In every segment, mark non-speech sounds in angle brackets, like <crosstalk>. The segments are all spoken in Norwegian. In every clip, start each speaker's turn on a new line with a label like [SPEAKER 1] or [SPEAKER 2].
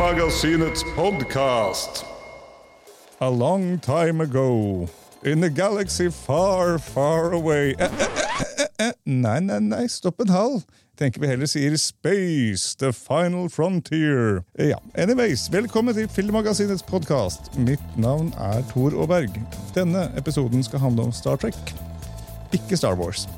[SPEAKER 1] Filmmagasinets podkast. A long time ago, in a galaxy far, far away eh, eh, eh. Nei, nei, nei, stopp en hal. Tenker vi heller sier Space, the final frontier. Ja, anyways, velkommen til Filmmagasinets podkast. Mitt navn er Tor Aaberg. Denne episoden skal handle om Star Trek, ikke Star Wars.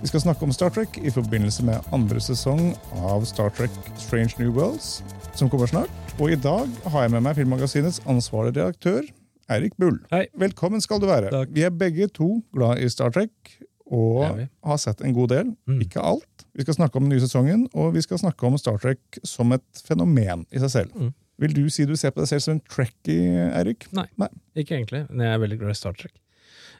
[SPEAKER 1] Vi skal snakke om Star Trek i forbindelse med andre sesong av Star Trek Strange New Worlds, som kommer snart. Og i dag har jeg med meg Filmmagasinets ansvarlige redaktør, Eirik Bull.
[SPEAKER 2] Hei.
[SPEAKER 1] Velkommen skal du være.
[SPEAKER 2] Takk.
[SPEAKER 1] Vi er begge to glad i Star Trek, og har sett en god del.
[SPEAKER 2] Mm.
[SPEAKER 1] Ikke alt. Vi skal snakke om den nye sesongen, og vi skal snakke om Star Trek som et fenomen i seg selv.
[SPEAKER 2] Mm.
[SPEAKER 1] Vil du si du ser på deg selv som en trekkie, Eirik?
[SPEAKER 2] Nei.
[SPEAKER 1] Nei.
[SPEAKER 2] Ikke egentlig, men jeg er veldig glad i Star Trek.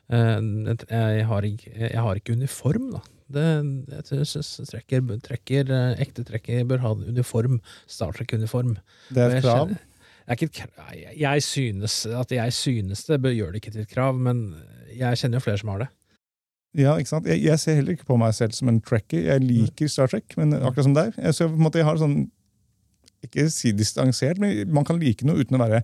[SPEAKER 2] Eh, jeg, har ikke, jeg har ikke uniform, da. Det, jeg synes trekker, trekker, eh, ekte trekker bør ha uniform. Star Trek-uniform.
[SPEAKER 1] Det er et krav.
[SPEAKER 2] krav. Jeg, jeg synes, at jeg synes det, bør gjøre det ikke til et krav, men jeg kjenner jo flere som har det.
[SPEAKER 1] Ja, ikke sant? Jeg, jeg ser heller ikke på meg selv som en tracker. Jeg liker Star Trek, men akkurat som deg. Jeg, så på en måte jeg har sånn Ikke si distansert, men man kan like noe uten å være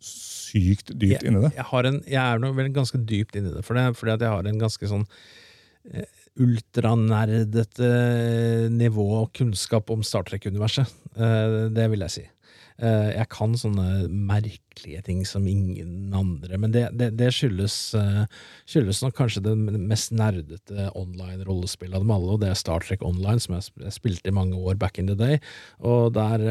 [SPEAKER 1] sykt dypt inni det.
[SPEAKER 2] Jeg, har en, jeg er nå vel ganske dypt inni det, for det, fordi at jeg har en ganske sånn eh, ultranerdete nivå og kunnskap om Star Trek-universet. Eh, det vil jeg si. Eh, jeg kan sånne merkelige ting som ingen andre, men det, det, det skyldes, eh, skyldes nok kanskje det mest nerdete online-rollespillet av dem alle, og det er Star Trek Online, som jeg sp- jeg spilte i mange år back in the day. Og der,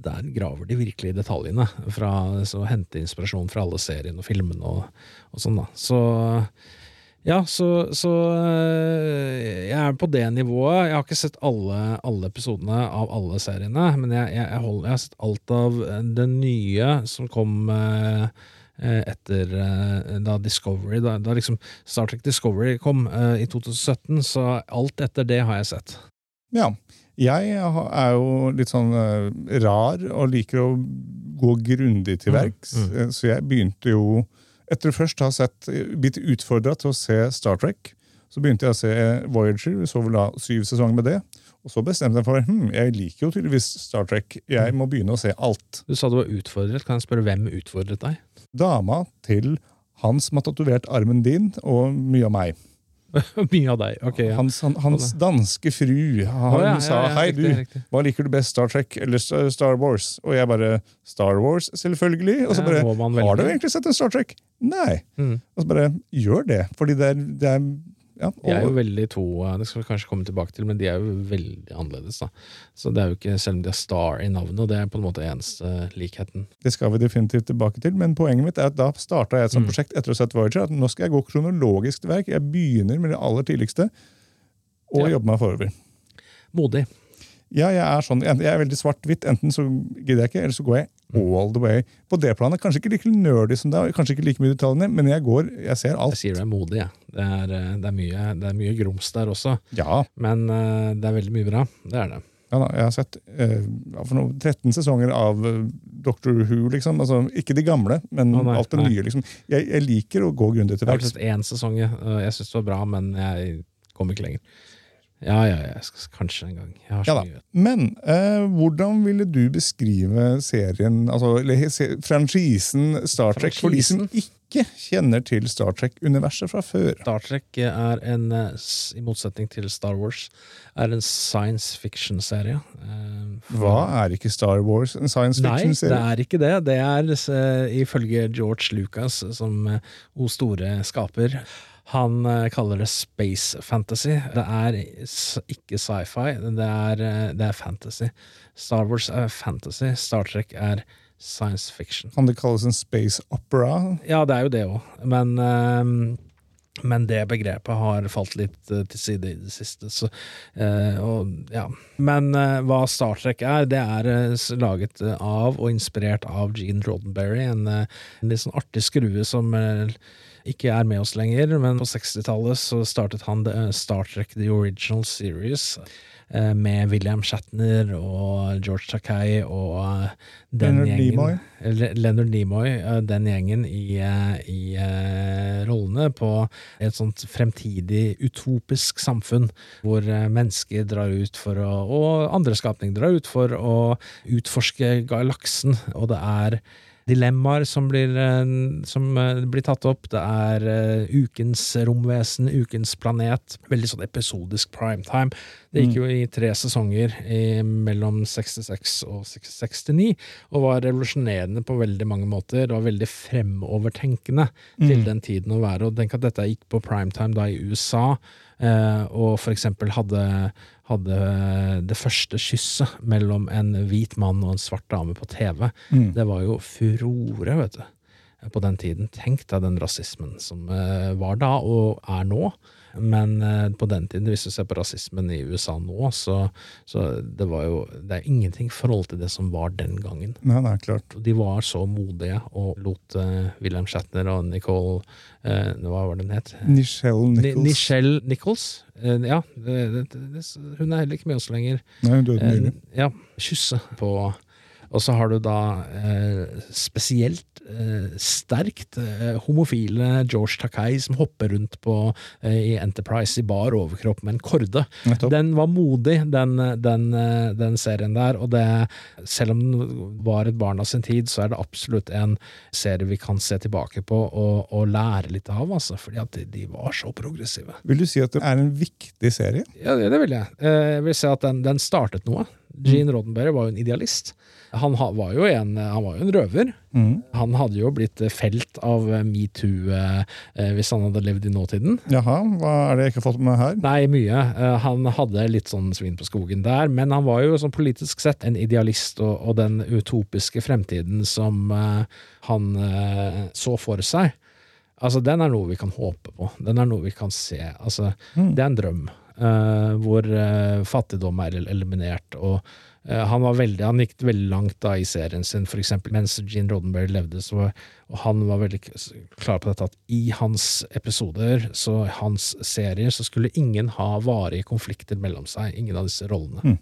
[SPEAKER 2] der graver de virkelig i detaljene, fra å hente inspirasjon fra alle seriene og filmene og, og sånn, da. Så ja, så, så øh, jeg er på det nivået. Jeg har ikke sett alle, alle episodene av alle seriene, men jeg, jeg, jeg, hold, jeg har sett alt av det nye som kom øh, etter da Discovery, da, da liksom Star Trek Discovery kom i 2017, så alt etter det har jeg sett.
[SPEAKER 1] Ja. Jeg er jo litt sånn eh, rar og liker å gå grundig til
[SPEAKER 2] Mm,
[SPEAKER 1] verks,
[SPEAKER 2] mm.
[SPEAKER 1] Mm. så jeg begynte jo Etter først å ha sett, blitt utfordra til å se Star Trek, så begynte jeg å se Voyager. Vi så vel da syv sesonger med det. Og så bestemte jeg for hm, jeg liker jo tydeligvis Star Trek. Jeg må begynne å se alt.
[SPEAKER 2] Du sa du var utfordret. Kan jeg spørre hvem utfordret deg?
[SPEAKER 1] Dama til han som har tatovert armen din, og mye av meg. <laughs>
[SPEAKER 2] Mye av deg. Okay, ja.
[SPEAKER 1] Hans, han, hans danske fru han
[SPEAKER 2] oh, ja,
[SPEAKER 1] sa hei, du.
[SPEAKER 2] riktig.
[SPEAKER 1] Hva liker du best, Star Trek eller Star Wars? Og jeg bare Star Wars, selvfølgelig. Og så bare Har du egentlig sett en Star Trek? Nei.
[SPEAKER 2] Mm.
[SPEAKER 1] Og så bare gjør det. Fordi det er, det er ja,
[SPEAKER 2] De er jo veldig to, eh, det skal vi kanskje komme tilbake til, men de er jo veldig annerledes. da. Så det er jo ikke, Selv om de har Star i navnet, det er på en måte eneste likheten.
[SPEAKER 1] Det skal vi definitivt tilbake til, men poenget mitt er at da starta jeg et sånt
[SPEAKER 2] Mm.
[SPEAKER 1] prosjekt etter å ha sett Voyager. at Nå skal jeg gå kronologisk til verk. Jeg begynner med det aller tidligste, og
[SPEAKER 2] Ja.
[SPEAKER 1] jobber meg forover.
[SPEAKER 2] Modig.
[SPEAKER 1] Ja, jeg er sånn, jeg er veldig svart-hvitt. Enten så gidder jeg ikke, eller så går jeg. All the way. På det planet, Kanskje ikke like nerdy som deg, kanskje ikke like mye detaljene, men jeg går, jeg ser
[SPEAKER 2] Jeg
[SPEAKER 1] alt.
[SPEAKER 2] sier du er modig, jeg. Det er, eh, det er, mye, det er mye grums der også,
[SPEAKER 1] Ja,
[SPEAKER 2] men uh, det er veldig mye bra. Det er det.
[SPEAKER 1] ja da, jeg har sett eh, noe, 13 sesonger av eh, Doctor Who, liksom. Altså, ikke de gamle, men
[SPEAKER 2] oh, nei,
[SPEAKER 1] alt det nye. liksom. Jeg, jeg liker å gå grundig til
[SPEAKER 2] Jeg har sett én sesong, jeg. jeg syns det var bra, men jeg kom ikke lenger. Ja, ja, ja, kanskje en gang.
[SPEAKER 1] Ja. Men eh, hvordan ville du beskrive serien, altså eller se, franchisen Star Trek, for de som ikke kjenner til Star Trek-universet fra før?
[SPEAKER 2] Star Trek er en, eh, i motsetning til Star Wars, er en science fiction-serie. Eh,
[SPEAKER 1] Hva er ikke Star Wars? En science fiction-serie?
[SPEAKER 2] Nei, det er ikke det. Det er eh, ifølge George Lucas, som eh, o store skaper. Han eh, kaller det space fantasy. Det er ikke sci-fi, det eh, det er fantasy. Star Wars er fantasy, Star Trek er science fiction.
[SPEAKER 1] Kan det kalles en space opera?
[SPEAKER 2] Ja, det er jo det òg, men eh, Men det begrepet har falt litt uh, til side i det siste. Så, uh, og, ja. Men uh, hva Star Trek er, det er laget av og inspirert av Gene Roddenberry, en, en litt sånn artig skrue som ikke er med oss lenger, men på 60-tallet så startet han Star Trek The Original Series. Eh, med William Shatner og George Takei og eh, den Leonard gjengen Nimoy. Leonard Nimoy, eh, den gjengen i, i rollene på et sånt fremtidig utopisk samfunn, hvor mennesker drar ut for å Og andre skapninger drar ut for å utforske galaksen, og det er dilemmaer som blir, eh, som eh, blir, tatt opp. Det er uh, ukens romvesen, ukens planet. Veldig sånn episodisk primetime. Det gikk jo i tre sesonger i, mellom 66 og 69, og var revolusjonerende på veldig mange måter. Det var veldig fremovertenkende mm. til den tiden å være. Og tenk at dette gikk på primetime da i USA, og for eksempel hadde hadde det første kysset mellom en hvit mann og en svart dame på TV. Mm. Det var jo furore, vet du, på den tiden. Tenk deg den rasismen som uh, var da, og er nå. Men uh, på den tiden, hvis du ser på rasismen i USA nå, så, så det var jo Det er ingenting i forhold til det som var den gangen.
[SPEAKER 1] Nei, nei, klart.
[SPEAKER 2] De var så modige og lot uh, William Shatner og Nicole Hva var det den het?
[SPEAKER 1] Nichelle Nichols.
[SPEAKER 2] Nichelle Nichols Uh, ja, det, det, hun er heller ikke med oss lenger.
[SPEAKER 1] Nei, hun døde nylig.
[SPEAKER 2] Ja, kysse på og så har du da eh, spesielt eh, sterkt eh, homofile George Takei som hopper rundt på, eh, i Enterprise i bar overkropp med en korde. Nettopp. Den var modig, den, den, eh, den, serien der. Og det, selv om den var et barn av sin tid, så er det absolutt en serie vi kan se tilbake på og, og lære litt av, altså, fordi at de, de, var så progressive.
[SPEAKER 1] Vil du si at det er en viktig serie?
[SPEAKER 2] Ja, det vil jeg. Eh, jeg vil si at den, den startet noe. Gene Roddenberry var jo en idealist. Han var jo en, han var jo en røver. Mm. Han hadde jo blitt felt av metoo eh, eh, hvis han hadde levd i nåtiden.
[SPEAKER 1] Jaha, hva er det jeg ikke har fått med her?
[SPEAKER 2] Nei, mye. Eh, han hadde litt sånn svin på skogen der, men han var jo sånn politisk sett en idealist, og, og den utopiske fremtiden som eh, han eh, så for seg. Altså, den er noe vi kan håpe på. Den er noe vi kan se. Altså, mm. det er en drøm. Uh, hvor uh, fattigdom er eliminert. og uh, han, var veldig, han gikk veldig langt da i serien sin, eksempel mens Gene Roddenberry levde. Så var, og han var veldig klar på dette at i hans episoder, så hans serier, så skulle ingen ha varige konflikter mellom seg. Ingen av disse rollene. Mm.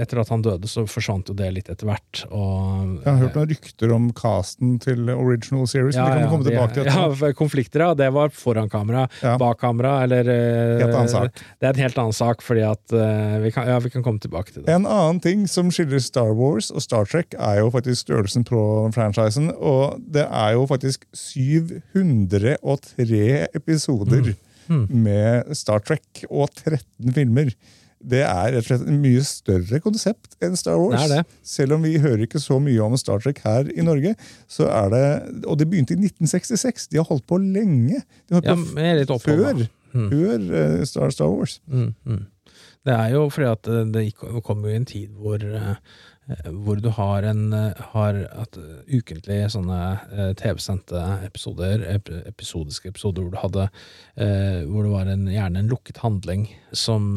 [SPEAKER 2] Etter at han døde, så forsvant jo det litt etter hvert. Og,
[SPEAKER 1] jeg har hørt noen rykter om casten til original series. Ja, det kan komme tilbake til <laughs>
[SPEAKER 2] ja, konflikter, ja. Det var foran kamera. Ja. Bak kamera, eller
[SPEAKER 1] eh, helt annen sak.
[SPEAKER 2] Det er en helt annen sak, fordi at uh, vi, kan, ja, vi kan komme tilbake til det.
[SPEAKER 1] En annen ting som skiller Star Wars og Star Trek, er jo faktisk størrelsen på franchisen. Og det er jo faktisk 703 episoder mm. Mm. med Star Trek og 13 filmer det er rett og slett en mye større konsept enn Star Wars.
[SPEAKER 2] Det det.
[SPEAKER 1] Selv om vi hører ikke så mye om Star Trek her i Norge. så er det, Og det begynte i 1966. De har holdt på lenge. De har holdt
[SPEAKER 2] ja,
[SPEAKER 1] på før, mm. før uh, Star, Star, Wars.
[SPEAKER 2] Mm, mm. Det er jo fordi at eh, det kom jo i en tid hvor Eh, hvor du har, en, eh, har eh, ukentlig sånne TV-sendte episoder, episodiske episoder, hvor du hadde hvor det var en, gjerne en lukket handling som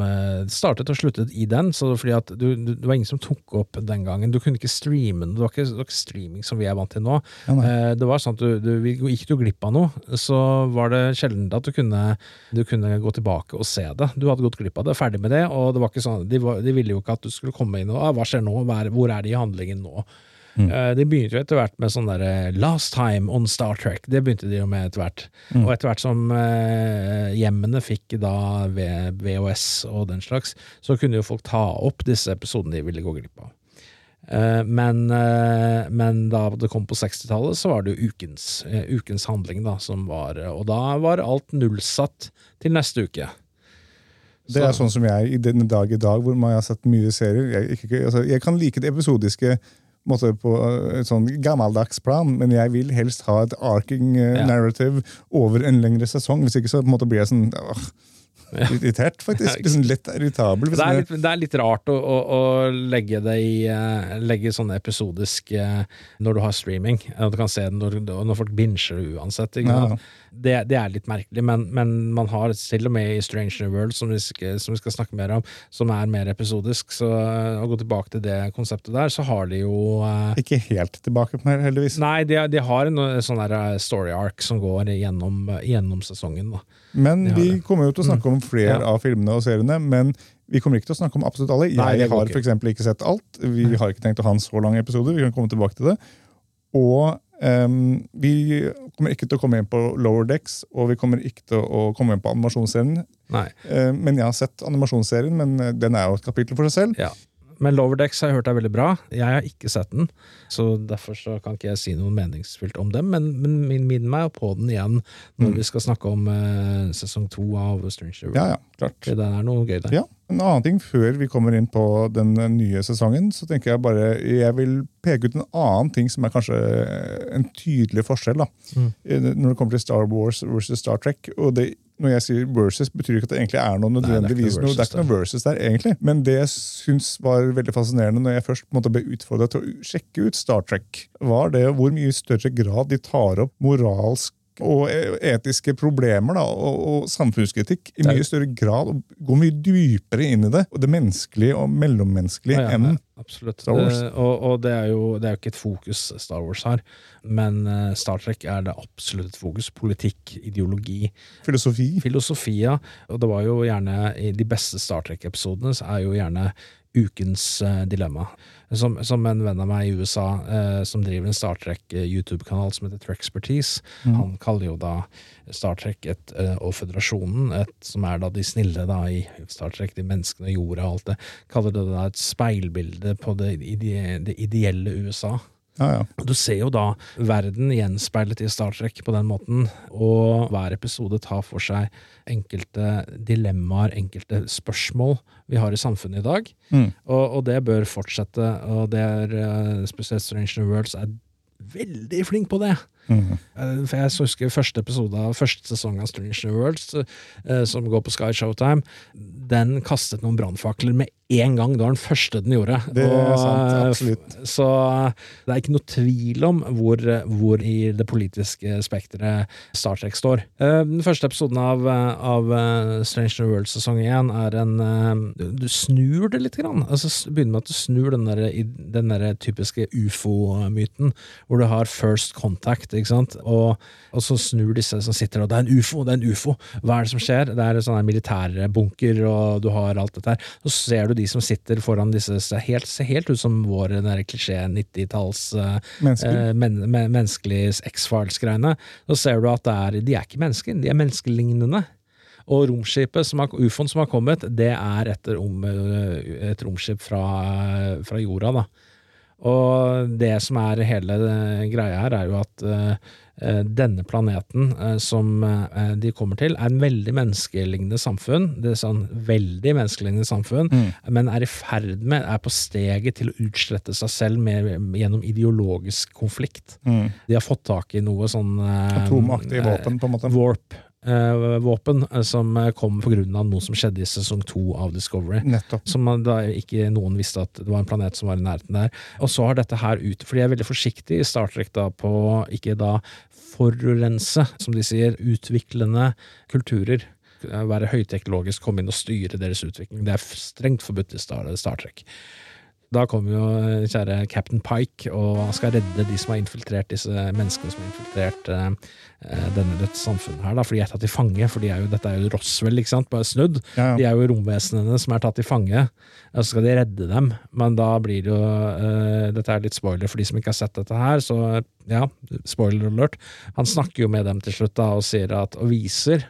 [SPEAKER 2] startet og sluttet i den. så fordi at du, du, Det var ingen som tok opp den gangen. Du kunne ikke streame det. var ikke, det var ikke streaming som vi er vant til nå. Ja, det var sånn at du, du, Gikk du glipp av noe, så var det sjelden at du kunne, du kunne gå tilbake og se det. Du hadde gått glipp av det, ferdig med det, og det var ikke sånn, de, var, de ville jo ikke at du skulle komme inn og ah, hva skjer nå, hva er, hvor er de i handlingen nå? Mm. Uh, de begynte jo etter hvert med sånn derre Last Time on Star Trek. Det begynte de jo med etter hvert. Mm. Og etter hvert som uh, hjemmene fikk da VHS og den slags, så kunne jo folk ta opp disse episodene de ville gå glipp av. Uh, men, men, da det kom på 60-tallet, så var det jo ukens, ukens handling da, som var Og da var alt nullsatt til neste uke.
[SPEAKER 1] Det er sånn som jeg i den dag i dag, hvor man har sett mye serier. Jeg, ikke, altså, jeg kan like det episodiske måte, på eh, et sånn gammeldags plan, men jeg vil helst ha et arking uh, ja. narrative over en lengre sesong. Hvis ikke så på en måte blir jeg sånn åh, Litt irritert, faktisk. <laughs> Liksom lett irritabel.
[SPEAKER 2] Det er, litt, det er litt rart å, å, å legge det i eh, Legge sånn episodisk eh, når du har streaming. Du kan se det når, når folk binger det uansett. Ikke
[SPEAKER 1] Ja.
[SPEAKER 2] Det, det er litt merkelig, men, men man har til og med i Strange New World, som vi, skal, som vi skal snakke mer om, som er mer episodisk, så eh, å gå tilbake til det konseptet der, så har de jo uh,
[SPEAKER 1] Ikke helt tilbake på mer, heldigvis.
[SPEAKER 2] Nei, de, de har en eh, sånn der story arc som går gjennom, gjennom sesongen. da.
[SPEAKER 1] Men
[SPEAKER 2] De
[SPEAKER 1] vi.
[SPEAKER 2] Mm.
[SPEAKER 1] kommer jo til å snakke om flere
[SPEAKER 2] Ja.
[SPEAKER 1] av filmene og seriene. Men vi kommer ikke til å snakke om absolutt alle. Jeg
[SPEAKER 2] Nei,
[SPEAKER 1] har eksempel ikke sett alt. Vi har ikke tenkt å ha en så lang episode. Vi kan komme tilbake til det. Og ehm, vi kommer ikke til å komme inn på Lower Decks, og vi kommer ikke til å komme inn på animasjonsserien.
[SPEAKER 2] Nei.
[SPEAKER 1] Eh, men jeg har sett animasjonsserien, men eh, den er jo et kapittel for seg selv.
[SPEAKER 2] Ja. Men Lower Decks har jeg hørt er veldig bra. Jeg har ikke sett den, så derfor så kan ikke jeg si noe meningsfylt om dem. Men, men minn meg på den igjen når vi skal snakke om uh, sesong to av Stranger World.
[SPEAKER 1] Ja, ja, klart.
[SPEAKER 2] Den er noe gøy der.
[SPEAKER 1] Ja, En annen ting før vi kommer inn på den eh, nye sesongen, så tenker jeg bare jeg vil peke ut en annen ting som er kanskje en tydelig forskjell. da.
[SPEAKER 2] Mm.
[SPEAKER 1] Eh, Når det kommer til Star Wars versus Star Trek. og det når jeg sier versus, betyr ikke at det egentlig er noe
[SPEAKER 2] Nei, det er
[SPEAKER 1] nødvendigvis
[SPEAKER 2] noe
[SPEAKER 1] noe, det er ikke noe versus der, egentlig. Men det jeg syns var veldig fascinerende når jeg først måtte ble utfordret til å sjekke ut Star Trek, var det hvor mye større grad de tar opp moralsk og e- etiske problemer da, og, og samfunnskritikk i mye større grad, og går mye dypere inn i det. Og det menneskelige og mellommenneskelige
[SPEAKER 2] Ja, ja,
[SPEAKER 1] enn
[SPEAKER 2] absolutt.
[SPEAKER 1] Star Wars.
[SPEAKER 2] Eh, og og det, er jo, det er jo ikke et fokus Star Wars har, men eh, Star Trek er det absolutt et fokus. Politikk, ideologi,
[SPEAKER 1] filosofi.
[SPEAKER 2] filosofia. Og det var jo gjerne i de beste Star Trek-episodene, så er jo gjerne ukens eh, dilemma. Som, som en venn av meg i USA eh, som driver en Star Trek-YouTube-kanal som heter Trexpertise, han kaller jo da Star Trek et, eh, og Føderasjonen, et, som er da de snille da i Star Trek, de menneskene, jorda og alt det, kaller det da et speilbilde på det, det ideelle USA.
[SPEAKER 1] Ja, ja.
[SPEAKER 2] Du ser jo da verden gjenspeilet i Star Trek på den måten, og hver episode tar for seg enkelte dilemmaer, enkelte spørsmål vi har i samfunnet i dag.
[SPEAKER 1] Mm.
[SPEAKER 2] Og, og det bør fortsette, og det er eh, spesielt Strange New Worlds er veldig flink på det.
[SPEAKER 1] Mm.
[SPEAKER 2] Eh, For jeg husker første episode av første sesong av Strange New Worlds, eh, som går på Sky Showtime, den kastet noen brannfakler med en gang. Det var den første den gjorde.
[SPEAKER 1] Det er sant,
[SPEAKER 2] eh,
[SPEAKER 1] absolutt.
[SPEAKER 2] Så det er ikke noe tvil om hvor, hvor i det politiske spekteret Star Trek står. Eh, Den første episoden av, eh, av eh, Strange New World sesong én er en eh, du- snur det litt. Grann. Altså, begynner med at du snur den der, den der typiske ufo-myten, hvor du har first contact, ikke sant? Og, og så snur disse som sitter og Det er en ufo! Det er en ufo! Hva er det som skjer? Det er en sånn her militærbunker, og du har alt dette her. Så ser du de som sitter foran disse ser helt, ser helt ut som vår klisjé 90-talls uh,
[SPEAKER 1] Mennesker.
[SPEAKER 2] eh, men, men, X-Files-greiene. Så ser du at det er, de er ikke mennesker, de er menneskelignende. Og romskipet, som har, ufoen som har kommet, det er et, rom, eh, et romskip fra, fra jorda, da. Og det som er hele eh, greia her, er jo at eh, eh, denne planeten eh, som eh, de kommer til, er en veldig menneskelignende samfunn. Det er sånn veldig menneskelignende samfunn, men er i ferd med, er på steget til å utslette seg selv med, gjennom ideologisk konflikt.
[SPEAKER 1] Mm.
[SPEAKER 2] De har fått tak i noe sånn eh,
[SPEAKER 1] Atomaktige
[SPEAKER 2] eh,
[SPEAKER 1] våpen, på en måte.
[SPEAKER 2] Warp-våpen som eh, kom på grunn av noe som skjedde i sesong to av Discovery.
[SPEAKER 1] Nettopp.
[SPEAKER 2] Som da ikke noen visste at det var en planet som var i nærheten der. Og så har dette her ut, for de er veldig forsiktige i Star Trek da på ikke da forurense, som de sier, utviklende kulturer. Være høyteknologisk, komme inn og styre deres utvikling. Det er strengt forbudt i Star, Star Trek. Da kommer jo eh, kjære Captain Pike og skal redde de som har infiltrert disse menneskene som har infiltrert eh, eh, denne dette samfunnet her, da, for de er tatt til fange. For de er jo, dette er jo Roswell, ikke sant, bare snudd.
[SPEAKER 1] Ja,
[SPEAKER 2] De er jo romvesenene som er tatt til fange, og så skal de redde dem. Men da blir det jo eh, Dette er litt spoiler for de som ikke har sett dette her, så ja, spoiler alert. Han snakker jo med dem til slutt da og sier at Og viser,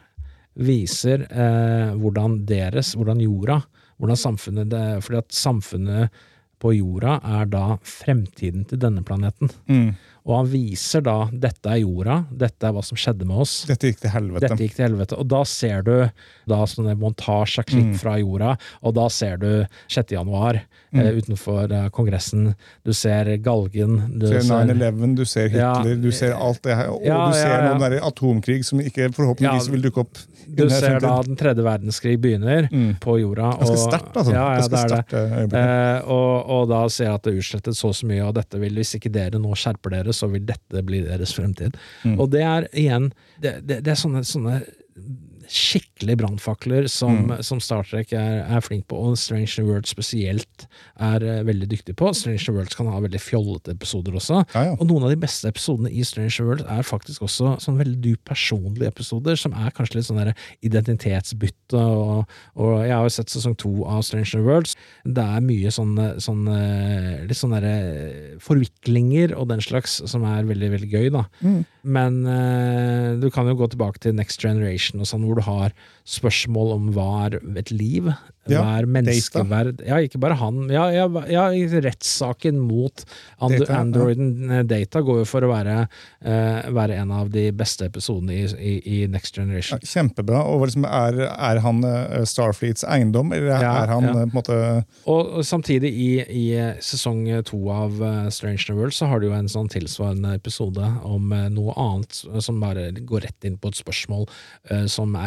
[SPEAKER 2] viser eh, hvordan deres, hvordan jorda, hvordan samfunnet det, Fordi at samfunnet på jorda er da fremtiden til denne planeten.
[SPEAKER 1] Mm.
[SPEAKER 2] Og han viser da dette er jorda, dette er hva som skjedde med oss.
[SPEAKER 1] Dette gikk til helvete.
[SPEAKER 2] Dette gikk til helvete. Og da ser du da sånne montasje av klipp
[SPEAKER 1] Mm.
[SPEAKER 2] fra jorda, og da ser du 6. januar eh,
[SPEAKER 1] Mm.
[SPEAKER 2] utenfor eh, Kongressen. Du ser galgen. Du
[SPEAKER 1] ser 9-11, du ser Hitler,
[SPEAKER 2] Ja,
[SPEAKER 1] du ser alt det her. Og
[SPEAKER 2] ja,
[SPEAKER 1] du ser
[SPEAKER 2] ja,
[SPEAKER 1] noen der atomkrig som ikke forhåpentligvis vil dukke opp.
[SPEAKER 2] Du ser da den tredje verdenskrig begynner
[SPEAKER 1] Mm.
[SPEAKER 2] på jorda.
[SPEAKER 1] Ganske sterkt, altså.
[SPEAKER 2] Ja, ja, det er det.
[SPEAKER 1] eh.
[SPEAKER 2] Eh, og, og da ser jeg at det er utslettet så og så mye, og dette vil, hvis ikke dere nå skjerper dere, så vil dette bli deres fremtid.
[SPEAKER 1] Mm.
[SPEAKER 2] Og det er igjen Det, det, det er sånne, sånne skikkelig brannfakler som,
[SPEAKER 1] Mm.
[SPEAKER 2] som Star Trek er, er flink på, og Strange New World spesielt er uh, veldig dyktig på. Strange New Worlds kan ha veldig fjollete episoder også.
[SPEAKER 1] Ja, ja.
[SPEAKER 2] Og noen av de beste episodene i Strange New World er faktisk også sånn veldig dypt personlige episoder, som er kanskje litt sånn der identitetsbytte. Og, og jeg har jo sett sesong to av Strange New Worlds. Det er mye sånne, sånn eh, litt sånne derre forviklinger og den slags som er veldig, veldig gøy, da.
[SPEAKER 1] Mm.
[SPEAKER 2] Men uh, du kan jo gå tilbake til Next Generation og sånn, hvor du har spørsmål om hva er et liv?
[SPEAKER 1] Ja,
[SPEAKER 2] hva er menneskeverd? Ja, ikke bare han. Ja, ja, ja rettssaken mot and
[SPEAKER 1] Data.
[SPEAKER 2] Androiden eh, Data går jo for å være, uh, være en av de beste episodene i, i, i Next Generation.
[SPEAKER 1] kjempebra. Og liksom, er, er han eh, Starfleets eiendom, eller er, er han på en måte
[SPEAKER 2] Og, og samtidig, i, i sesong to av Strange New World, så har du jo en sånn tilsvarende episode om noe annet som bare går rett inn på et spørsmål uh, som er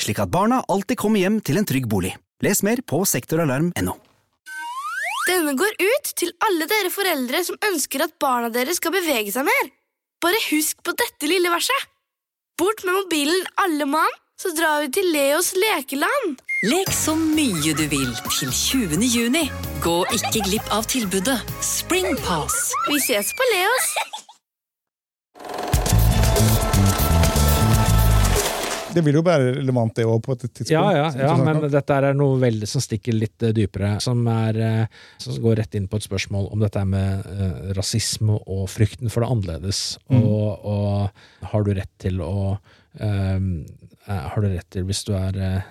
[SPEAKER 3] slik at barna alltid kommer hjem til en trygg bolig. Les mer på sektoralarm.no.
[SPEAKER 4] Denne går ut til alle dere foreldre som ønsker at barna deres skal bevege seg mer. Bare husk på dette lille verset. Bort med mobilen, alle mann, så drar vi til Leos lekeland.
[SPEAKER 5] Lek så mye du vil til 20. juni. Gå ikke glipp av tilbudet Springpass.
[SPEAKER 4] Vi ses på Leos.
[SPEAKER 1] Det vil jo være relevant, det òg, på et tidspunkt.
[SPEAKER 2] Ja, ja, ja, men
[SPEAKER 1] nok.
[SPEAKER 2] dette er noe veldig som stikker litt eh, dypere, som, er, eh, som går rett inn på et spørsmål om dette med eh, rasisme og frykten for det annerledes.
[SPEAKER 1] Mm.
[SPEAKER 2] Og, og har du rett til å eh, Har du rett til, hvis du er eh,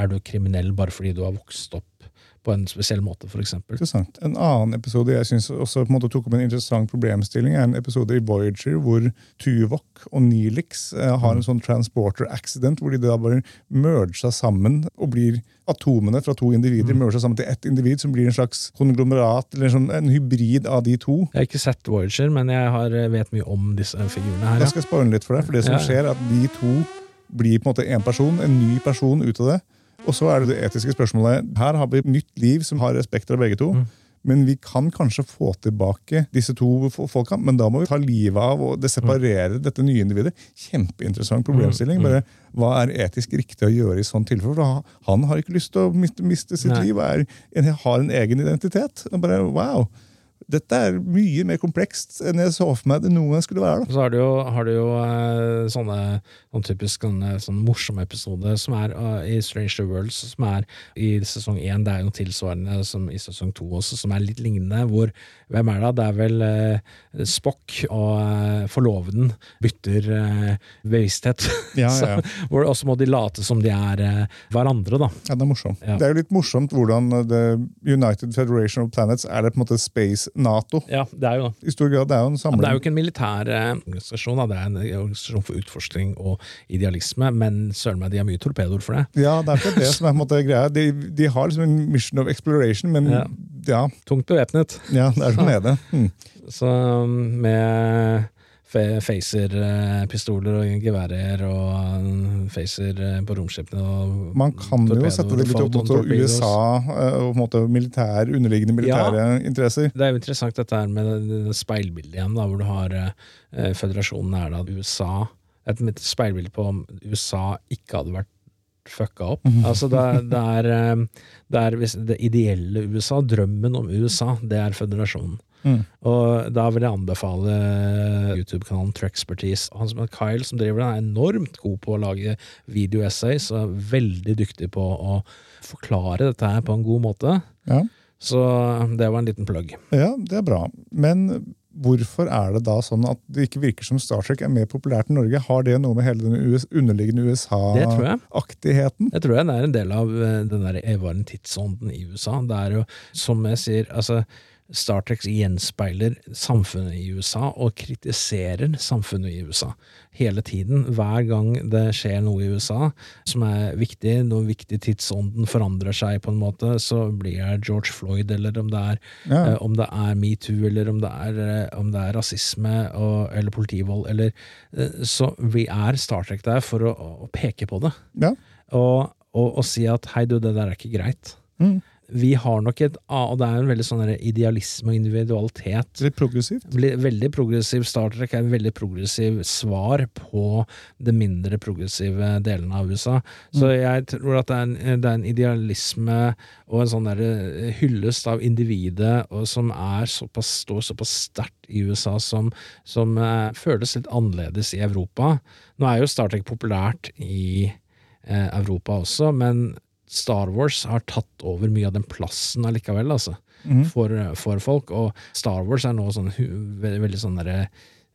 [SPEAKER 2] Er du kriminell bare fordi du har vokst opp på en spesiell måte, for?
[SPEAKER 1] Interessant. En annen episode jeg synes også på en måte tok opp en interessant problemstilling, er en episode i Voyager hvor Tuvok og Neelix eh, har en sånn transporter accident, hvor de da bare merger sammen og blir atomene fra to individer merger sammen til ett individ, som blir en slags konglomerat, eller en, sånn, en hybrid av de to.
[SPEAKER 2] Jeg har ikke sett Voyager, men jeg har, eh, vet mye om disse figurene her.
[SPEAKER 1] Jeg
[SPEAKER 2] Ja.
[SPEAKER 1] skal spoile litt for deg, for det som
[SPEAKER 2] Ja.
[SPEAKER 1] skjer er at de to blir på en måte en person, en ny person ut av det. Og så er det det etiske spørsmålet. Her har vi et nytt liv som har respekt av begge to.
[SPEAKER 2] Mm.
[SPEAKER 1] Men vi kan kanskje få tilbake disse to folka, men da må vi ta livet av og det separere dette nye individet. Kjempeinteressant problemstilling.
[SPEAKER 2] Mm,
[SPEAKER 1] Bare, hva er etisk riktig å gjøre i sånn tilfelle? For han har ikke lyst til å miste, miste sitt
[SPEAKER 2] Nei.
[SPEAKER 1] liv og har en egen identitet. Bare, wow! Dette er mye mer komplekst enn jeg så for meg det noen gang skulle være. da.
[SPEAKER 2] Så har du jo, har du jo eh, sånne, noen typisk sånn morsomme episoder som er uh, i Stranger Worlds, som er i sesong én. Det er jo tilsvarende som i sesong to også, som er litt lignende. Hvor, hvem er det? Det er vel uh, Spock og uh, forloveden bytter bevissthet.
[SPEAKER 1] Ja,
[SPEAKER 2] ja,
[SPEAKER 1] ja. <laughs>
[SPEAKER 2] hvor også må de late som de er hverandre, da.
[SPEAKER 1] Ja, Det er morsomt. Det er jo litt morsomt hvordan The United Federation of Planets er det på en måte Space Nato.
[SPEAKER 2] Ja, det er jo.
[SPEAKER 1] I stor grad. Det er jo en
[SPEAKER 2] Ja,
[SPEAKER 1] samling.
[SPEAKER 2] Det er jo ikke en militær eh, organisasjon, da. det er en organisasjon for utforskning og idealisme, men søren meg, de har mye torpedoer for det.
[SPEAKER 1] Ja, det er ikke det som er måte greia. De, de har liksom en mission of exploration, men ja,
[SPEAKER 2] Ja.
[SPEAKER 1] ja,
[SPEAKER 2] Tungt bevæpnet.
[SPEAKER 1] det er sånn er det. Mm.
[SPEAKER 2] Så med fe- phaser-pistoler og geværer og Facer eh, på romskipene og
[SPEAKER 1] Man kan jo sette det litt opp mot. USA eh, og på en måte militær, underliggende militære interesser.
[SPEAKER 2] Det er jo interessant dette her med det- det speilbildet igjen, da, hvor du har eh, føderasjonen er da USA Et et speilbilde på om USA ikke hadde vært fucka opp. Altså det, det, er, eh, det er det ideelle USA, drømmen om USA, det er føderasjonen. Og da vil jeg anbefale YouTube-kanalen Trexpertise. Han som er Kyle, som driver den, er enormt god på å lage video-essays, og er veldig dyktig på å forklare dette her på en god måte.
[SPEAKER 1] Ja.
[SPEAKER 2] Så det var en liten plugg.
[SPEAKER 1] ja, det er bra. Men hvorfor er det da sånn at det ikke virker som Star Trek er mer populært i Norge? Har det noe med hele den underliggende
[SPEAKER 2] Det tror jeg.
[SPEAKER 1] USA-aktigheten?
[SPEAKER 2] Jeg tror det er en del av eh, den der evaren tidsånden i USA. Det er jo, som jeg sier, altså Star Trek gjenspeiler samfunnet i USA og kritiserer samfunnet i USA hele tiden. Hver gang det skjer noe i USA som er viktig, noe viktig tidsånden forandrer seg på en måte, så blir det George Floyd, eller om det er,
[SPEAKER 1] Ja.
[SPEAKER 2] eh, om det er metoo, eller om det er, eh, om det er rasisme og, eller politivold, eller eh, Så vi er Star Trek der for å, å peke på det
[SPEAKER 1] Ja.
[SPEAKER 2] og, og, og si at hei, du, det der er ikke greit.
[SPEAKER 1] Mm.
[SPEAKER 2] Vi har nok et Og det er en veldig sånn idealisme og individualitet.
[SPEAKER 1] Litt progressivt?
[SPEAKER 2] Veldig progressiv Star Trek er en veldig progressiv svar på det mindre progressive delene av USA. Så jeg tror at det er en, det er en idealisme og en sånn der eh, hyllest av individet og som er såpass, står såpass sterkt i USA som, som eh, føles litt annerledes i Europa. Nå er jo Star Trek populært i eh, Europa også, men Star Wars har tatt over mye av den plassen allikevel, altså, for, for folk. Og Star Wars er nå sånn veldig, veldig sånn derre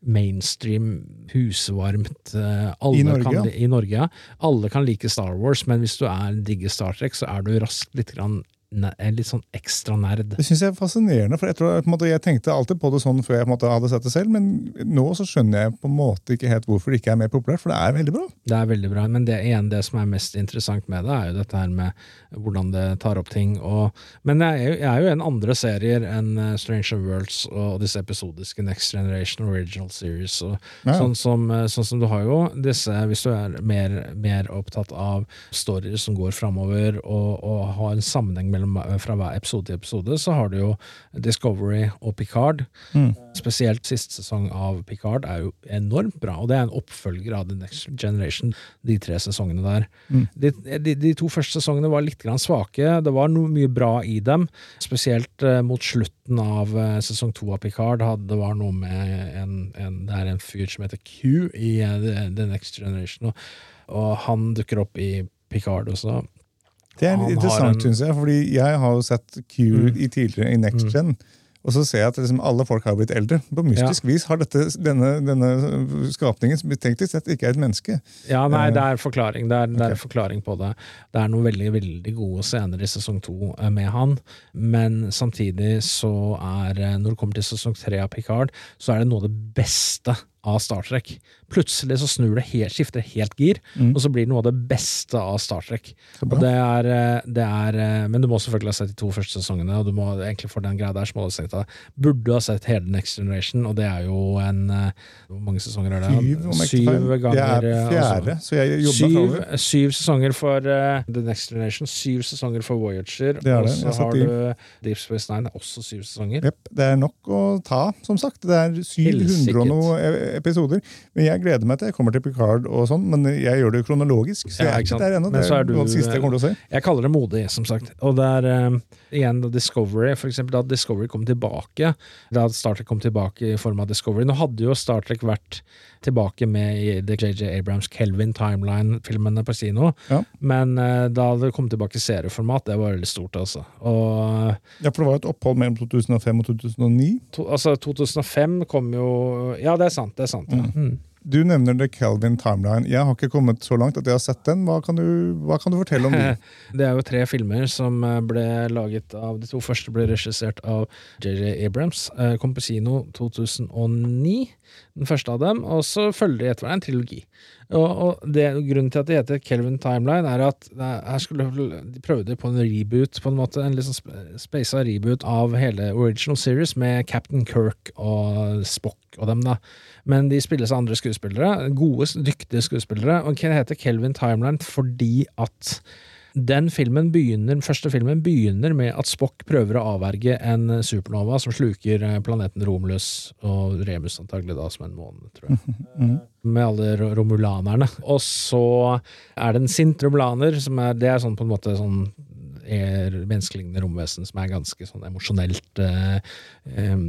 [SPEAKER 2] mainstream, husvarmt eh, alle
[SPEAKER 1] I Norge,
[SPEAKER 2] kan,
[SPEAKER 1] ja.
[SPEAKER 2] I Norge, ja. Alle kan like Star Wars, men hvis du er digger Star Trek, så er du raskt litt, grann, eh, litt sånn ekstra nerd.
[SPEAKER 1] Det synes jeg er fascinerende, for jeg, tror, på en måte, jeg tenkte alltid på det sånn før jeg på en måte, hadde sett det selv, men nå så skjønner jeg på en måte ikke helt hvorfor det ikke er mer populært, for det er veldig bra.
[SPEAKER 2] Det er veldig bra, men det, igjen, det som er mest interessant med det, er jo dette her med hvordan det tar opp ting. Og, men jeg er, jo, jeg er jo en andre serier enn eh, Stranger Worlds og disse episodiske Next Generation Original Series. Og,
[SPEAKER 1] Ja.
[SPEAKER 2] sånn, som, eh, sånn som du har jo disse, hvis du er mer, mer opptatt av stories som går framover, og, og har en sammenheng mellom, eh, fra hver episode til episode, så har du jo Discovery og Picard. Spesielt siste sesong av Picard er jo enormt bra, og det er en oppfølger av The Next Generation, de tre sesongene der. De, de, de to første sesongene var litt grann svake, det var noe mye bra i dem, spesielt eh, mot slutten av eh, sesong to av Picard. Hadde, det var noe med en, en, det er en fyr som heter Q i eh, The Next Generation, og, og han dukker opp i Picard også.
[SPEAKER 1] Det er
[SPEAKER 2] Han
[SPEAKER 1] interessant, synes jeg, fordi jeg har jo sett Q i tidligere i Next Gen. Og så ser jeg at liksom alle folk har blitt eldre. På mystisk vis har dette, denne, denne skapningen som teknisk sett ikke er et menneske.
[SPEAKER 2] Ja, nei, det er forklaring. Det er, det er forklaring på det. Det er noen veldig veldig gode scener i sesong to eh, med han, men samtidig så er eh, Når det kommer til sesong tre av Picard, så er det noe av det beste av Star Trek. Plutselig så snur det helt, skifter helt gir, og så blir det noe av det beste av Star Trek. Og det er, eh, det er eh, Men du må selvfølgelig ha sett de to første sesongene, og du må egentlig for den greia der så må du ha sett det. Burde ha sett hele Next Generation, og det er jo en eh, Hvor mange sesonger er det?
[SPEAKER 1] Syv, om jeg
[SPEAKER 2] Syv ganger.
[SPEAKER 1] Det er
[SPEAKER 2] eh,
[SPEAKER 1] fjerde,
[SPEAKER 2] altså.
[SPEAKER 1] så jeg jobber
[SPEAKER 2] Syv,
[SPEAKER 1] over.
[SPEAKER 2] syv sesonger for uh, The Next Generation, syv sesonger for Voyager,
[SPEAKER 1] Det er
[SPEAKER 2] og så
[SPEAKER 1] har
[SPEAKER 2] du Deep Space Nine, også syv sesonger.
[SPEAKER 1] Yep, det er nok å ta, som sagt. Det er 700 og noe episoder. Men jeg gleder meg til jeg kommer til Picard og sånn, men jeg gjør det jo kronologisk. Så
[SPEAKER 2] Ja,
[SPEAKER 1] jeg er
[SPEAKER 2] ikke
[SPEAKER 1] der ennå. Det
[SPEAKER 2] er du,
[SPEAKER 1] det siste jeg kommer til å se.
[SPEAKER 2] Jeg kaller det modig, som sagt. Og det er eh, igjen Discovery, for eksempel da Discovery kom tilbake, da Star Trek kom tilbake i form av Discovery. Nå hadde jo Star Trek vært tilbake med i The JJ Abrams Kelvin Timeline-filmene på kino,
[SPEAKER 1] Ja.
[SPEAKER 2] men uh, da det kom tilbake i serieformat, det var veldig stort, altså. Og
[SPEAKER 1] Ja, for det var et opphold mellom 2005 og 2009.
[SPEAKER 2] to, altså 2005 kom jo Ja, det er sant, det er sant. Ja. Mm.
[SPEAKER 1] Du nevner The Calvin Timeline. Jeg har ikke kommet så langt at jeg har sett den. Hva kan du, hva kan du fortelle om den? <laughs>
[SPEAKER 2] Det er jo tre filmer som eh, ble laget av De to første ble regissert av JJ Abrams. Eh, Kom på kino 2009, den første av dem, og så følger de etter hverandre en trilogi. Og, og det, Grunnen til at det heter Kelvin Timeline, er at er- her skulle, de prøvde på en reboot, på en måte, en litt sånn reboot av hele original series med Captain Kirk og Spock og dem, da. Men de spilles av andre skuespillere. Gode, dyktige skuespillere. Og det heter Kelvin Timeline fordi at den filmen begynner, første filmen begynner med at Spock prøver å avverge en supernova som sluker eh, planeten Romulus, og Remus antagelig da som en måne, tror jeg. Med alle romulanerne. Og så er det en sint romulaner, som er, det er sånn på en måte sånn er menneskelignende romvesen som er ganske sånn emosjonelt eh, em,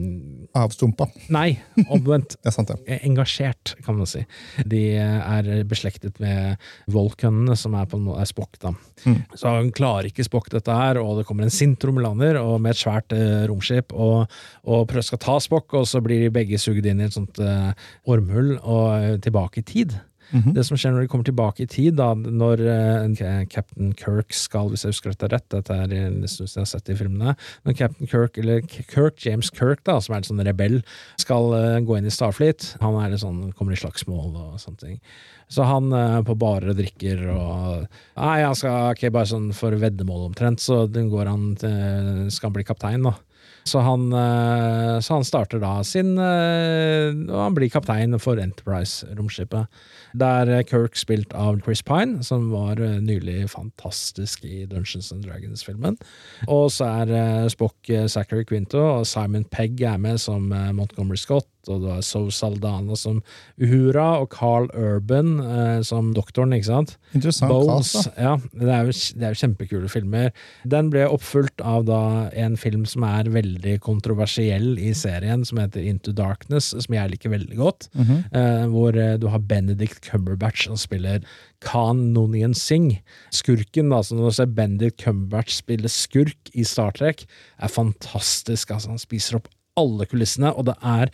[SPEAKER 1] Avstumpa.
[SPEAKER 2] Nei, omvendt. <laughs>
[SPEAKER 1] Det sant, det.
[SPEAKER 2] eh, engasjert, kan man si. De er beslektet med Volkønnene, som er på en måte er Spock, da.
[SPEAKER 1] Mm.
[SPEAKER 2] Så han klarer ikke Spock dette her, og det kommer en sint romlander og med et svært eh, romskip og, og prøver skal ta Spock, og så blir de begge sugd inn i et sånt eh, ormhull og eh, tilbake i tid.
[SPEAKER 1] Mhm.
[SPEAKER 2] Det som skjer når de kommer tilbake i tid, da, når uh, Captain Kirk skal, hvis jeg husker dette rett, dette er en stund jeg har sett i filmene, når Captain Kirk, eller Kirk, James Kirk, da, som er en sånn rebell, skal uh, gå inn i Starfleet, han er sånn, kommer i slagsmål og sånne ting. Så han uh, på barer og drikker og Nei, han skal ok, bare sånn for veddemål omtrent, så den går han til, skal han bli kaptein, da. Så han, så han starter da sin Og han blir kaptein for Enterprise-romskipet. Der eh, Kirk spilt av Chris Pine, som var eh, nylig fantastisk i Dungeons and Dragons-filmen. Og så er eh, Spock Zachary Quinto, og Simon Pegg er med som Montgomery Scott, og du har So Saldana som Uhura, og Carl Urban som doktoren, ikke sant?
[SPEAKER 1] Interessant
[SPEAKER 2] Bones.
[SPEAKER 1] cast, da.
[SPEAKER 2] Ja, det er, jo, det er jo kjempekule filmer. Den ble oppfulgt av da en film som er veldig kontroversiell i serien, som heter Into Darkness, som jeg liker veldig godt.
[SPEAKER 1] Mhm.
[SPEAKER 2] eh, hvor du har Benedict Cumberbatch som spiller Khan Nonian Singh. Skurken, da, som når du ser Benedict Cumberbatch spille skurk i Star Trek, er fantastisk. Altså, han spiser opp alle kulissene, og det er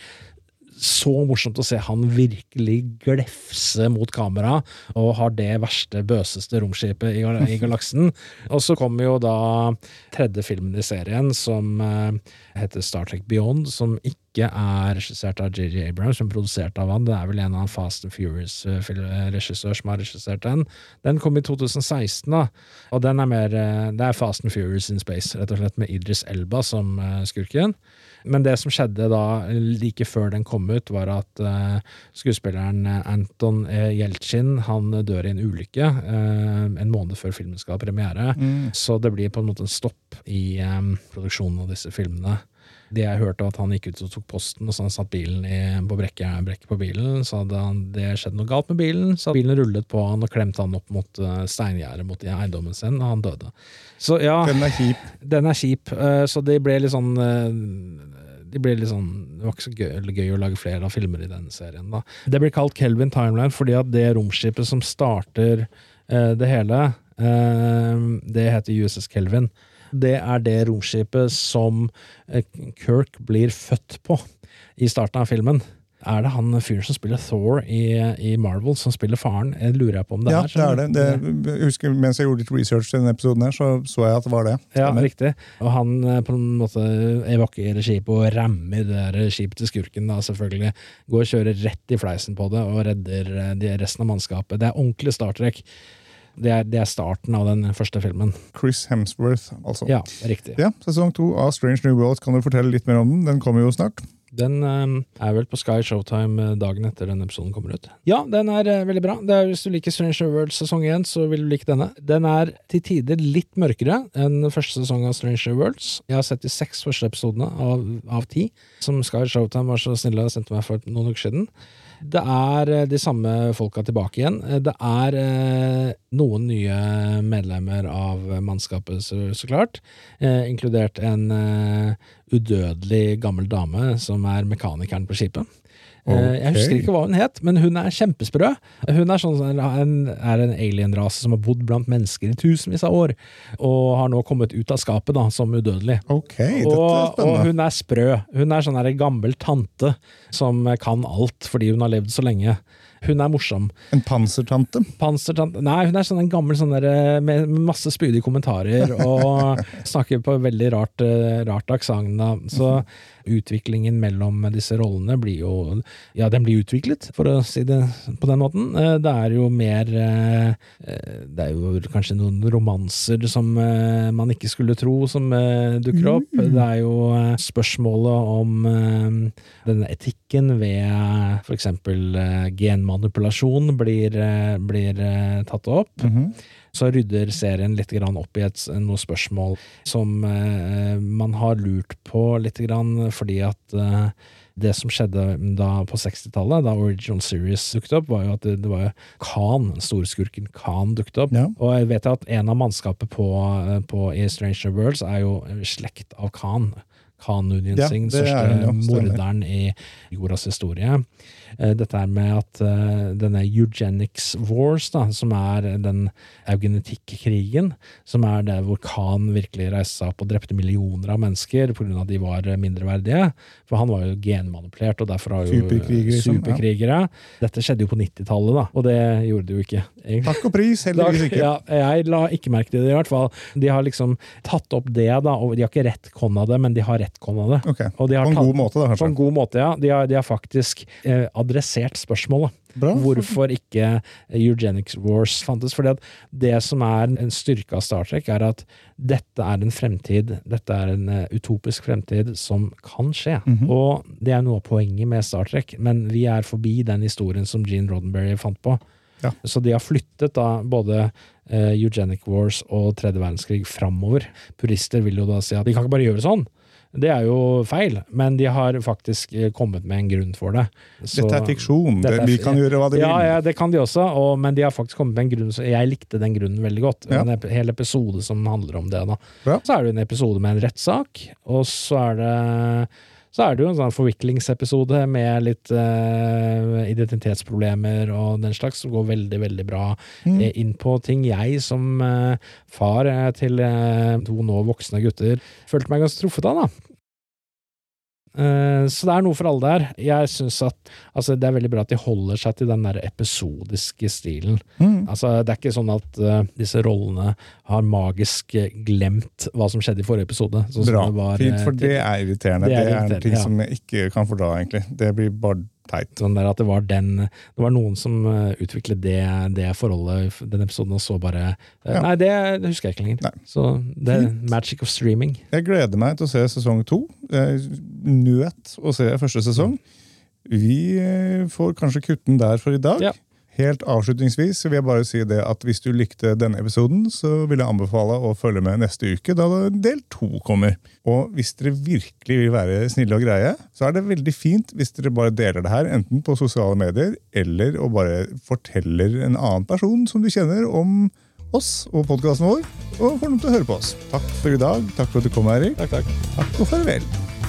[SPEAKER 2] så morsomt å se han virkelig glefse mot kamera, og har det verste, bøseste romskipet i, gal- i galaksen. <laughs> Og så kommer jo da tredje filmen i serien, som eh, heter Star Trek Beyond, som ikke er regissert av JJ Abrams, men produsert av han. Det er vel en av Fast and Furious-regissør som har regissert den. Den kom i 2016, da, og den er mer eh, Det er Fast and Furious in Space, rett og slett, med Idris Elba som eh, skurken. Men det som skjedde da, like før den kom ut, var at eh, skuespilleren eh, Anton Jeltsin Yeltsin han dør i en ulykke eh, en måned før filmen skal ha premiere.
[SPEAKER 1] Mm.
[SPEAKER 2] Så det blir på en måte en stopp i eh, produksjonen av disse filmene. Det jeg hørte var at han gikk ut og tok posten, og så han satt bilen i, på brekket brekket på bilen. Så hadde han, det skjedd noe galt med bilen, så bilen rullet på han og klemte han opp mot uh, steingjerdet mot eiendommen sin, og han døde. Så ja,
[SPEAKER 1] Den er kjip.
[SPEAKER 2] den er kjip, eh, så det ble litt sånn eh, de ble litt sånn, Det var ikke så gøy, gøy å lage flere av filmer i denne serien. da. Det blir kalt Kelvin Timeline fordi at det romskipet som starter eh, det hele, eh, det heter USS Kelvin. Det er det romskipet som eh, Kirk blir født på i starten av filmen. Er det han fyren som spiller Thor i, i Marvel, som spiller faren? Jeg lurer jeg på om det
[SPEAKER 1] Ja,
[SPEAKER 2] er.
[SPEAKER 1] det er det. det. Jeg husker Mens jeg gjorde litt research til denne episoden, her, så så jeg at det var det.
[SPEAKER 2] Ja, riktig. Og han eh, på en måte evakuerer skipet og rammer det der skipet til skurken, da, selvfølgelig. Går og kjører rett i fleisen på det og redder eh, de resten av mannskapet. Det er ordentlig Star Trek. Det er, det er starten av den første filmen.
[SPEAKER 1] Chris Hemsworth, altså.
[SPEAKER 2] Ja, riktig.
[SPEAKER 1] Ja, Sesong to av Strange New World, kan du fortelle litt mer om den? Den kommer jo snart.
[SPEAKER 2] Den eh, er vel på Sky Showtime eh, dagen etter den episoden kommer ut. Ja, den er eh, veldig bra. Det er, hvis du liker Strange New World sesong 1, så vil du like denne. Den er til tider litt mørkere enn første sesong av Strange New Worlds. Jeg har sett de seks første episodene av, av ti, som Sky Showtime var så snille og sendte meg for noen uker siden. Det er eh, de samme folka tilbake igjen. Eh, Det er eh, noen nye medlemmer av mannskapet, så, så klart. Eh, inkludert en eh, udødelig gammel dame som er mekanikeren på skipet. Eh, Jeg husker ikke hva hun het, men hun er kjempesprø. Hun er, sånn, en, er en alienrase som har bodd blant mennesker i tusenvis av år, og har nå kommet ut av skapet da, som udødelig.
[SPEAKER 1] Ok, dette er
[SPEAKER 2] Og, og hun er sprø. Hun er sånn gammel tante som kan alt fordi hun har levd så lenge. Hun er morsom.
[SPEAKER 1] En pansertante.
[SPEAKER 2] Pansertante Nei, hun er sånn en gammel sånn der, med med masse spydige kommentarer <laughs> og snakker på veldig rart, eh, rart aksent. Så utviklingen mellom disse rollene blir jo Ja, den blir utviklet, for å si det på den måten. Eh, Det er jo mer eh, eh, Det er jo kanskje noen romanser som eh, man ikke skulle tro som eh, dukker opp. Det er jo eh, spørsmålet om eh, denne etikken ved for eksempel genmanipulasjon blir, eh, blir eh, tatt opp.
[SPEAKER 1] Mhm.
[SPEAKER 2] så rydder serien litt grann opp i et, noen spørsmål som eh, man har lurt på litt grann, fordi at det som skjedde da på 60-tallet, da Original Series dukket opp, var jo at det, det var Khan, storskurken Khan, dukket opp.
[SPEAKER 1] Ja.
[SPEAKER 2] Og jeg vet at en av mannskapet på, på i Stranger Worlds er jo slekt av Khan. Khan Union
[SPEAKER 1] Ja,
[SPEAKER 2] Singh, største
[SPEAKER 1] ja,
[SPEAKER 2] morderen i jordas historie. Eh, Dette er med at eh, denne eugenics wars, da, som er den eugenetikkrigen, som er det hvor Khan virkelig reiste seg opp og drepte millioner av mennesker pga. at de var eh, mindreverdige. For han var jo genmanipulert, og derfor har jo
[SPEAKER 1] Superkrigere, liksom, ja.
[SPEAKER 2] Dette skjedde jo på 90-tallet, da, og det gjorde det jo ikke. Egentlig.
[SPEAKER 1] Takk og pris, <laughs> heldigvis ikke.
[SPEAKER 2] Ja, jeg la ikke merke til det, i hvert fall. De har liksom tatt opp det, da, og de har ikke rettkonna det, men de har rettkonna det.
[SPEAKER 1] Okay.
[SPEAKER 2] Og de har
[SPEAKER 1] På en
[SPEAKER 2] tatt-
[SPEAKER 1] god måte, da,
[SPEAKER 2] På en god måte, ja. De har, de har faktisk eh, adressert spørsmålet.
[SPEAKER 1] Bra.
[SPEAKER 2] Hvorfor ikke Eugenics Wars fantes. Fordi at det som er en styrke av Star Trek, er at dette er en fremtid, dette er en eh, utopisk fremtid som kan skje.
[SPEAKER 1] Mhm.
[SPEAKER 2] Og det er noe av poenget med Star Trek, men vi er forbi den historien som Gene Roddenberry fant på.
[SPEAKER 1] Ja.
[SPEAKER 2] Så de har flyttet da både eh, Eugenic Wars og tredje verdenskrig framover. Purister vil jo da si at de kan ikke bare gjøre sånn. Det er jo feil, men de har faktisk eh, kommet med en grunn for det. Så-
[SPEAKER 1] Dette er fiksjon.
[SPEAKER 2] Dette er
[SPEAKER 1] vi kan gjøre hva de
[SPEAKER 2] ja,
[SPEAKER 1] vil.
[SPEAKER 2] ja, det kan de også, og, men de har faktisk kommet med en grunn. Så jeg likte den grunnen veldig godt.
[SPEAKER 1] Ja.
[SPEAKER 2] En hel episode som handler om det. da.
[SPEAKER 1] Ja.
[SPEAKER 2] Så er det en episode med en rettssak, og så er det så er det jo en sånn forviklingsepisode med litt uh, identitetsproblemer og den slags, som går veldig, veldig bra
[SPEAKER 1] Mm.
[SPEAKER 2] eh, inn på ting jeg som uh, far til uh, to nå voksne gutter følte meg ganske truffet av, da. Eh, Så det er noe for alle der. Jeg synes at altså, det er veldig bra at de holder seg til den der episodiske stilen.
[SPEAKER 1] Mm.
[SPEAKER 2] Altså, det er ikke sånn at uh, disse rollene har magisk eh, glemt hva som skjedde i forrige episode. sånn
[SPEAKER 1] Bra.
[SPEAKER 2] det var,
[SPEAKER 1] Fint, for det er irriterende.
[SPEAKER 2] Det
[SPEAKER 1] Det
[SPEAKER 2] er en
[SPEAKER 1] ting
[SPEAKER 2] ja.
[SPEAKER 1] som jeg ikke kan fordra, egentlig. Det blir bare teit.
[SPEAKER 2] Sånn der at det var den Det var noen som eh, utviklet det, det forholdet den episoden, og så bare eh,
[SPEAKER 1] Ja.
[SPEAKER 2] Nei, det, det husker jeg ikke lenger.
[SPEAKER 1] Nei.
[SPEAKER 2] Så det er magic of streaming.
[SPEAKER 1] Jeg gleder meg til å se sesong to. Jeg nøt å se første sesong. Vi eh, får kanskje kutten der for i dag.
[SPEAKER 2] Ja.
[SPEAKER 1] Helt avslutningsvis vil jeg bare si det at hvis du likte denne episoden, så vil jeg anbefale å følge med neste uke, da del to kommer. Og hvis dere virkelig vil være snille og greie, så er det veldig fint hvis dere bare deler det her, enten på sosiale medier, eller og bare forteller en annen person som du kjenner om oss og podkasten vår, og får dem til å høre på oss. Takk for i dag. Takk for at du kom, Erik.
[SPEAKER 2] Takk, takk.
[SPEAKER 1] Takk og farvel.